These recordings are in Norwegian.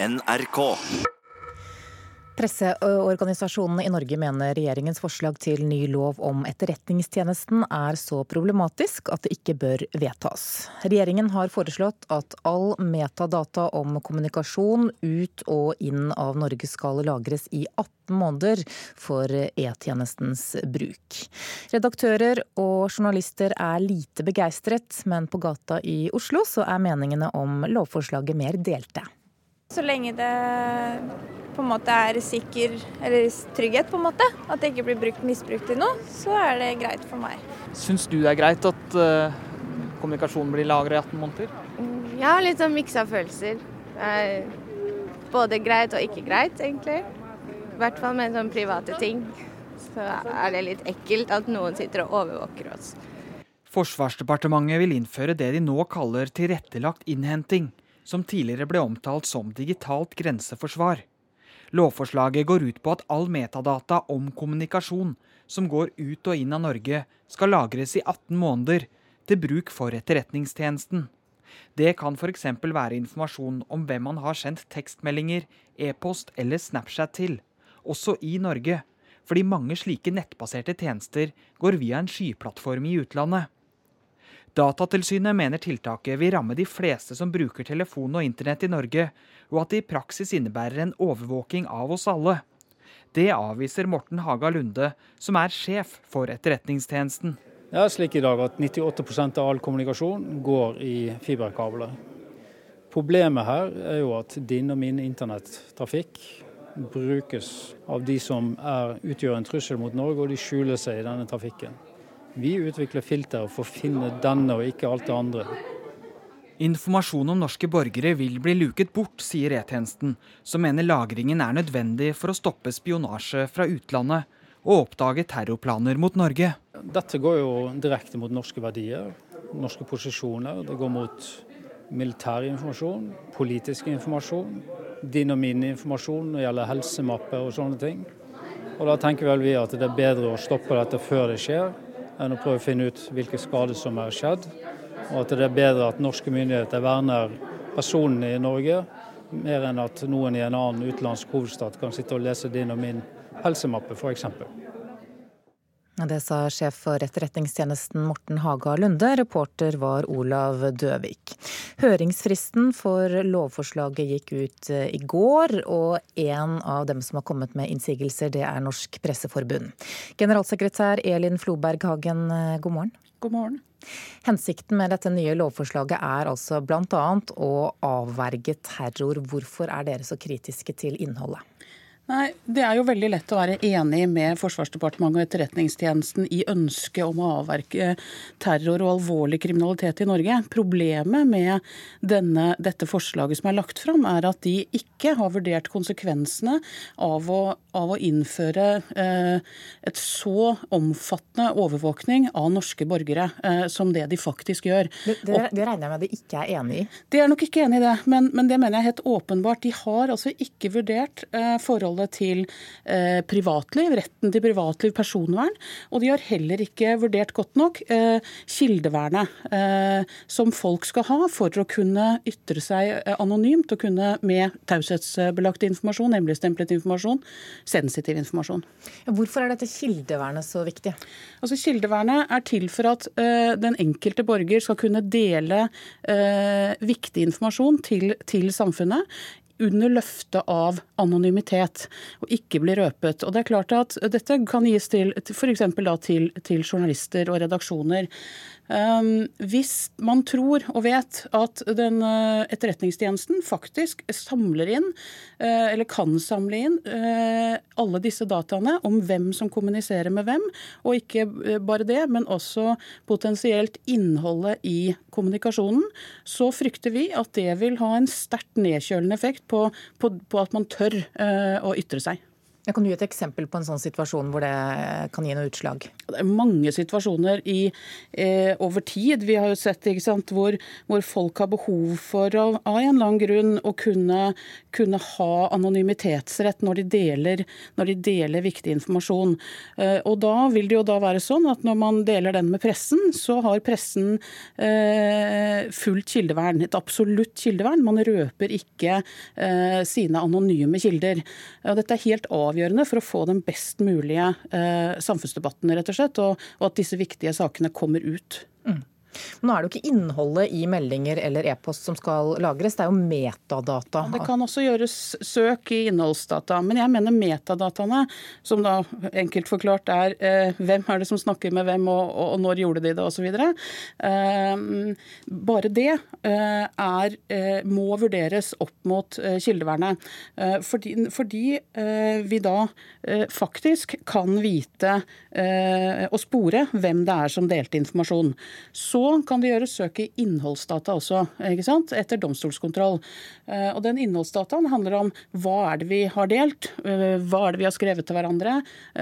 NRK. Presseorganisasjonene i Norge mener regjeringens forslag til ny lov om Etterretningstjenesten er så problematisk at det ikke bør vedtas. Regjeringen har foreslått at all metadata om kommunikasjon ut og inn av Norge skal lagres i 18 måneder for E-tjenestens bruk. Redaktører og journalister er lite begeistret, men på gata i Oslo så er meningene om lovforslaget mer delte. Så lenge det på en måte er sikker, eller trygghet, på en måte, at det ikke blir brukt misbrukt til noe, så er det greit for meg. Syns du det er greit at uh, kommunikasjonen blir lagra i 18 måneder? Ja, litt sånn miksa følelser. både greit og ikke greit, egentlig. I hvert fall med sånne private ting. Så er det litt ekkelt at noen sitter og overvåker oss. Forsvarsdepartementet vil innføre det de nå kaller tilrettelagt innhenting som tidligere ble omtalt som digitalt grenseforsvar. Lovforslaget går ut på at all metadata om kommunikasjon som går ut og inn av Norge, skal lagres i 18 måneder til bruk for Etterretningstjenesten. Det kan f.eks. være informasjon om hvem man har sendt tekstmeldinger, e-post eller Snapchat til, også i Norge, fordi mange slike nettbaserte tjenester går via en skyplattform i utlandet. Datatilsynet mener tiltaket vil ramme de fleste som bruker telefon og internett i Norge, og at det i praksis innebærer en overvåking av oss alle. Det avviser Morten Haga Lunde, som er sjef for Etterretningstjenesten. Det er slik i dag at 98% av all kommunikasjon går i fiberkabler. Problemet her er jo at din og min internettrafikk brukes av de som er, utgjør en trussel mot Norge, og de skjuler seg i denne trafikken. Vi utvikler filter for å finne denne og ikke alt det andre. Informasjon om norske borgere vil bli luket bort, sier E-tjenesten, som mener lagringen er nødvendig for å stoppe spionasje fra utlandet og oppdage terrorplaner mot Norge. Dette går jo direkte mot norske verdier, norske posisjoner. Det går mot militær informasjon, politisk informasjon, din og min informasjon når det gjelder helsemapper og sånne ting. Og Da tenker vel vi at det er bedre å stoppe dette før det skjer, enn å prøve å finne ut hvilke skader som er skjedd. Og at det er bedre at norske myndigheter verner personene i Norge, mer enn at noen i en annen utenlandsk hovedstad kan sitte og lese din og min helsemappe, f.eks. Det sa sjef for Etterretningstjenesten Morten Haga Lunde. Reporter var Olav Døvik. Høringsfristen for lovforslaget gikk ut eh, i går, og en av dem som har kommet med innsigelser, det er Norsk Presseforbund. Generalsekretær Elin Floberg Hagen, eh, god morgen. God morgen. Hensikten med dette nye lovforslaget er altså bl.a. å avverge terror. Hvorfor er dere så kritiske til innholdet? Nei, Det er jo veldig lett å være enig med Forsvarsdepartementet og Etterretningstjenesten i ønsket om å avverke terror og alvorlig kriminalitet i Norge. Problemet med denne, dette forslaget som er lagt fram, er at de ikke har vurdert konsekvensene av å, av å innføre eh, et så omfattende overvåkning av norske borgere eh, som det de faktisk gjør. Det, det, det, regner jeg med de ikke er enig i? De er nok ikke enig i det, men, men det mener jeg helt åpenbart. De har altså ikke vurdert eh, forholdet forholdet til eh, privatliv, retten til privatliv, personvern. Og de har heller ikke vurdert godt nok eh, kildevernet eh, som folk skal ha for å kunne ytre seg eh, anonymt og kunne med taushetsbelagt informasjon, hemmeligstemplet informasjon, sensitiv informasjon. Hvorfor er dette kildevernet så viktig? Altså Kildevernet er til for at uh, den enkelte borger skal kunne dele uh, viktig informasjon til, til samfunnet under løftet av anonymitet og ikke bli røpet. Og det er klart at Dette kan gis til f.eks. Til, til journalister og redaksjoner. Um, hvis man tror og vet at den uh, etterretningstjenesten faktisk samler inn, uh, eller kan samle inn, uh, alle disse dataene om hvem som kommuniserer med hvem, og ikke bare det, men også potensielt innholdet i kommunikasjonen, så frykter vi at det vil ha en sterkt nedkjølende effekt på, på, på at man tør å ytre seg. Kan du gi et eksempel på en sånn situasjon hvor det kan gi noe utslag? Det er mange situasjoner i, eh, over tid. Vi har jo sett sant, hvor, hvor, folk har behov for av, av en annen grunn å kunne, kunne ha anonymitetsrett når de, deler, når de, deler, viktig informasjon. Eh, og Da vil det jo da være sånn at når man deler den med pressen, så har pressen eh, fullt kildevern. Et absolutt kildevern. Man røper ikke eh, sine anonyme kilder. Og dette er helt avgjørende avgjørende for å få den best mulige eh, samfunnsdebatten, rett og slett, og, og, at disse viktige sakene kommer ut. Mm. Nå er det jo ikke innholdet i meldinger eller e-post som skal lagres, det er jo metadata. Det kan også gjøres søk i innholdsdata, men jeg mener metadataene, som da enkelt forklart er eh, hvem er det som snakker med hvem, og, og, og når gjorde de det, osv. Eh, bare det eh, er, eh, må vurderes opp mot eh, kildevernet. Eh, fordi, fordi vi da faktisk kan vite og spore hvem det er som delte informasjon. Så kan de gjøre søk i innholdsdata også, etter domstolskontroll. Eh, og den Innholdsdataen handler om hva er det vi har delt, eh, hva er det vi har skrevet til hverandre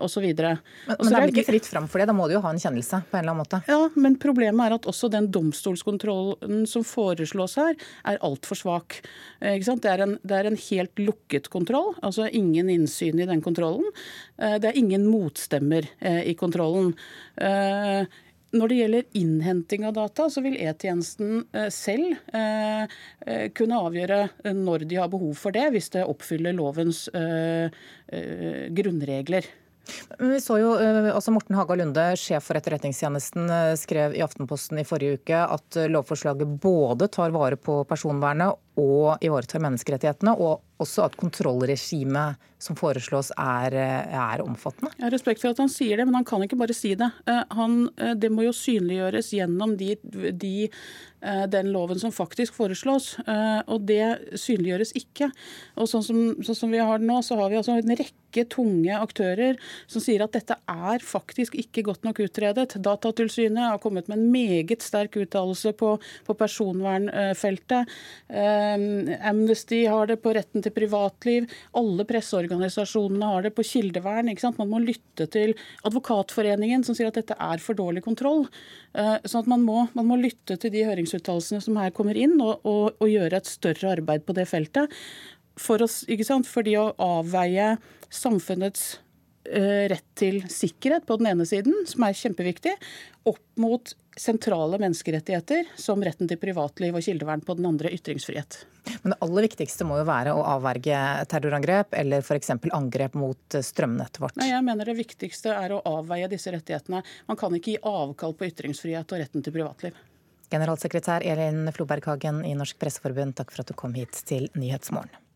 osv. Men, men det er vel ikke fritt fram for det? Da må du jo ha en kjennelse på en eller annen måte? Ja, men problemet er at også den domstolskontrollen som foreslås her, er altfor svak. Det er, en, det, er en, helt lukket kontroll, altså ingen innsyn i den kontrollen. Eh, det er ingen motstemmer i kontrollen. Når det gjelder innhenting av data, så vil E-tjenesten eh, selv eh, eh, kunne avgjøre når de har behov for det, hvis det oppfyller lovens grunnregler. Vi så jo, altså Morten Haga Lunde, sjef for Etterretningstjenesten, skrev i Aftenposten i forrige uke at lovforslaget både tar vare på personvernet og ivaretar menneskerettighetene, og også at kontrollregimet som foreslås er, er, omfattende? Jeg har respekt for at han sier det, men han kan ikke bare si det. Eh, han, eh, det må jo synliggjøres gjennom de, de, eh, den loven som faktisk foreslås, og det synliggjøres ikke. Og sånn som, sånn som vi har det nå, så har vi altså en rekke tunge aktører som sier at dette er faktisk ikke godt nok utredet. Datatilsynet har kommet med en meget sterk uttalelse på, på personvernfeltet. Amnesty har det på retten til privatliv. Alle presseorganisasjonene har det på kildevern. Man må lytte til Advokatforeningen, som sier at dette er for dårlig kontroll. Så sånn at man må, man må lytte til de høringsuttalelsene som her kommer inn, og, og, og, gjøre et større arbeid på det feltet. For oss, Fordi å avveie samfunnets Eh, rett til sikkerhet på den ene siden, som er kjempeviktig, opp mot sentrale menneskerettigheter som retten til privatliv og kildevern på den andre, ytringsfrihet. Men det aller viktigste må jo være å avverge terrorangrep eller f.eks. angrep mot strømnettet vårt? Nei, jeg mener det viktigste er å avveie disse rettighetene. Man kan ikke gi avkall på ytringsfrihet og retten til privatliv. Generalsekretær Elin Floberghagen i Norsk Presseforbund, takk for at du kom hit til Nyhetsmorgen.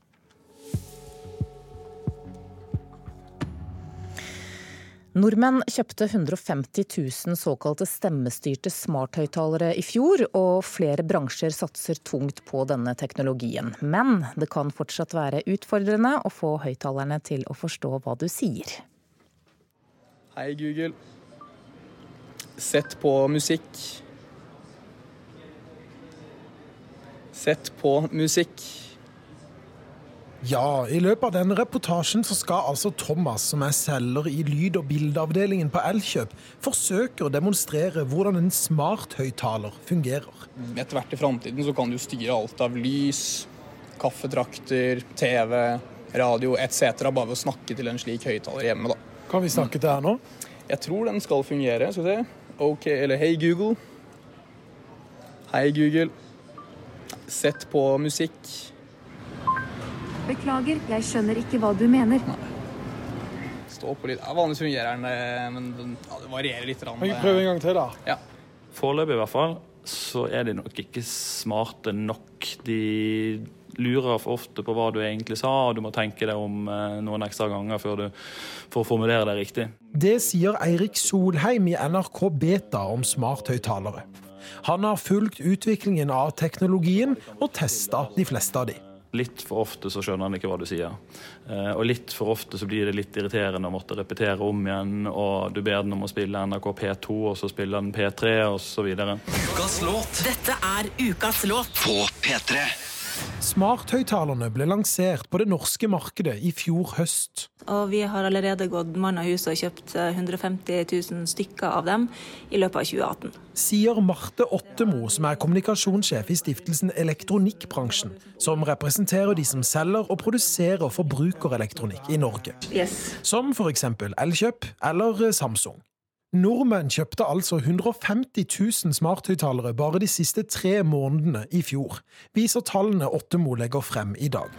Nordmenn kjøpte 150 000 såkalte stemmestyrte smarthøyttalere i fjor, og flere bransjer satser tungt på denne teknologien. Men det kan fortsatt være utfordrende å få høyttalerne til å forstå hva du sier. Hei, Google. Sett på musikk. Sett på musikk. Ja, i løpet av denne reportasjen så skal altså Thomas, som er selger i lyd- og bildeavdelingen på Elkjøp, forsøke å demonstrere hvordan en smart høyttaler fungerer. Etter hvert i framtiden så kan du styre alt av lys, kaffetrakter, TV, radio etc. bare ved å snakke til en slik høyttaler hjemme. da. Kan vi snakke til her nå? Jeg tror den skal fungere. Skal vi se. OK, eller Hei, Google. Hei, Google. Sett på musikk. Beklager, jeg skjønner ikke hva du mener. Stå på litt. Ja, Vanligvis fungerer den, men men ja, det varierer litt. Prøv vi prøve en gang til, da? Ja. Foreløpig i hvert fall så er de nok ikke smarte nok. De lurer for ofte på hva du egentlig sa, og du må tenke deg om eh, noen ekstra ganger før du får formulere det riktig. Det sier Eirik Solheim i NRK Beta om smarthøyttalere. Han har fulgt utviklingen av teknologien og testa de fleste av de. Litt for ofte så skjønner han ikke hva du sier. Eh, og litt for ofte så blir det litt irriterende å måtte repetere om igjen, og du ber den om å spille NRK P2, og så spiller den P3, osv. Ukas låt. Dette er Ukas låt på P3. Smarthøyttalerne ble lansert på det norske markedet i fjor høst. Og vi har allerede gått mann av huset og kjøpt 150 eh, 000 stykker av dem i løpet av 2018. Sier Marte Ottemo, som er kommunikasjonssjef i stiftelsen Elektronikkbransjen, som representerer de som selger og produserer forbrukerelektronikk i Norge. Yes. Som f.eks. Elkjøp eller Samsung. Nordmenn kjøpte altså 150 000 smarthøyttalere bare de siste tre månedene i fjor, viser tallene Åttemo legger frem i dag.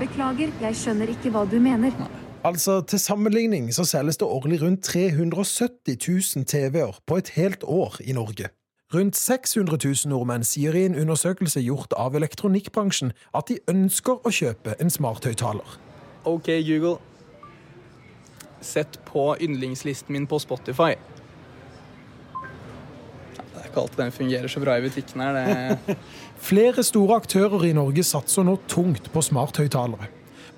Beklager, jeg skjønner ikke hva du mener. Altså, Til sammenligning så selges det årlig rundt 370 000 TV-er på et helt år i Norge. Rundt 600 000 nordmenn sier i en undersøkelse gjort av elektronikkbransjen at de ønsker å kjøpe en smarthøyttaler. OK, Google. Sett på yndlingslisten min på Spotify. Det er ikke alltid den fungerer så bra i butikken her. Det... Flere store aktører i Norge satser nå tungt på smarthøyttalere.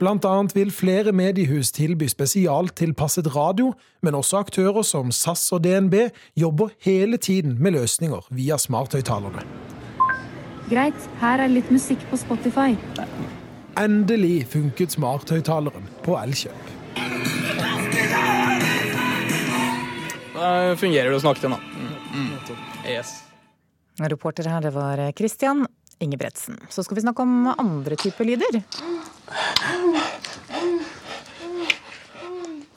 Blant annet vil flere mediehus tilby spesialtilpasset radio, men også aktører som SAS og DNB jobber hele tiden med løsninger via smarthøyttalerne. Greit, her er litt musikk på Spotify. Endelig funket smarthøyttaleren på Elkjøp. Da fungerer det å snakke til nå. da. mm. Yes. Reporter her, det var Christian Ingebretsen. Så skal vi snakke om andre typer lyder.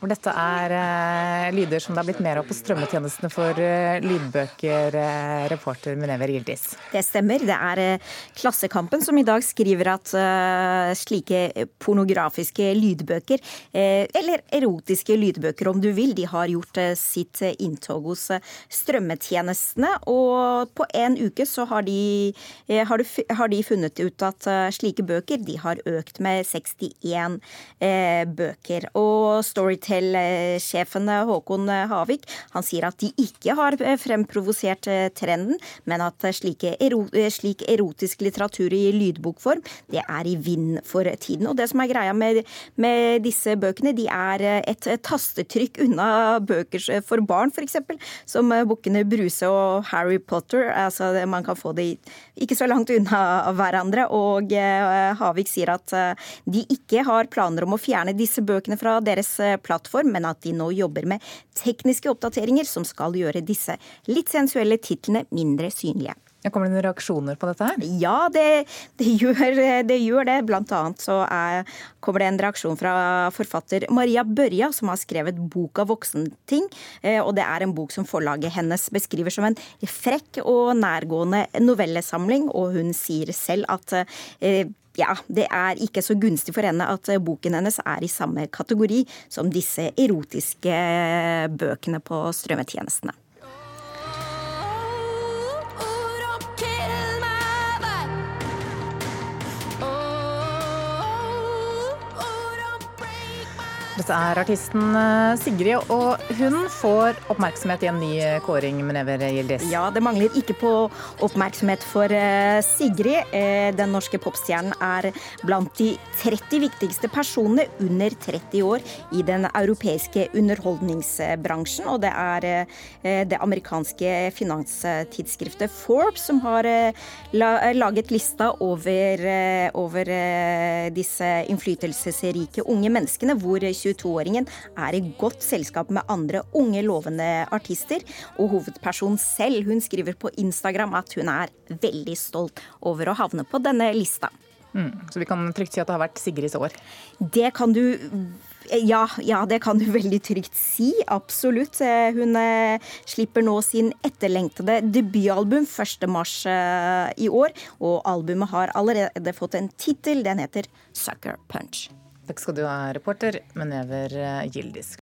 For dette er uh, lyder som det har blitt mer av på strømmetjenestene for uh, lydbøker, uh, reporter Minever Gildis. Det stemmer. Det er Klassekampen som i dag skriver at slike pornografiske lydbøker, eller erotiske lydbøker om du vil, de har gjort sitt inntog hos strømmetjenestene. Og på en uke så har de, har de, har de funnet ut at slike bøker de har økt med 61 eh, bøker. Og Storytel-sjefen eh, Håkon Havik han sier at de ikke har eh, fremprovosert eh, trenden, men at eh, ero, eh, slik erotisk litteratur i lydbokform, det er i vind for tiden. Og det som er greia med, med disse bøkene, de er eh, et eh, tastetrykk unna bøker for barn, f.eks. Som eh, bukkene Bruse og Harry Potter. Altså, man kan få de ikke så langt unna hverandre. Og eh, Havik sier at eh, de ikke har planer om å fjerne disse bøkene fra deres eh, plattform, men at de nå jobber med tekniske oppdateringer som skal gjøre disse litt sensuelle titlene mindre synlige. Kommer det noen reaksjoner på dette her? Ja, det, det, gjør, det gjør det. Blant annet så er, kommer det en reaksjon fra forfatter Maria Børja, som har skrevet boka 'Voksenting'. Eh, Og det er en bok som forlaget hennes beskriver som en frekk og nærgående novellesamling, og hun sier selv at eh, ja, det er ikke så gunstig for henne at eh, boken hennes er i samme kategori som disse erotiske bøkene på strømmetjenestene. Dette er artisten eh, Sigrid, og hun får oppmerksomhet i en ny eh, kåring, Menever Gildis. Ja, det mangler ikke på oppmerksomhet for eh, Sigrid. Den norske popstjernen er blant de 30 viktigste personene under 30 år i den europeiske underholdningsbransjen. Og det er det amerikanske finanstidsskriftet Forbes som har laget lista over, over disse innflytelsesrike unge menneskene, hvor 22-åringen er i godt selskap med andre unge, lovende artister. Og hovedpersonen selv hun skriver på Instagram at hun er veldig stolt over å havne på denne lista. Mm, så vi kan trygt si at det har vært Sigrids år. Det kan du ja, ja, det kan du veldig trygt si. Absolutt. Hun eh, slipper nå sin etterlengtede debutalbum 1.3 eh, i år. Og albumet har allerede fått en tittel. Den heter Sucker Punch. Takk skal du ha, reporter Menever Gildis.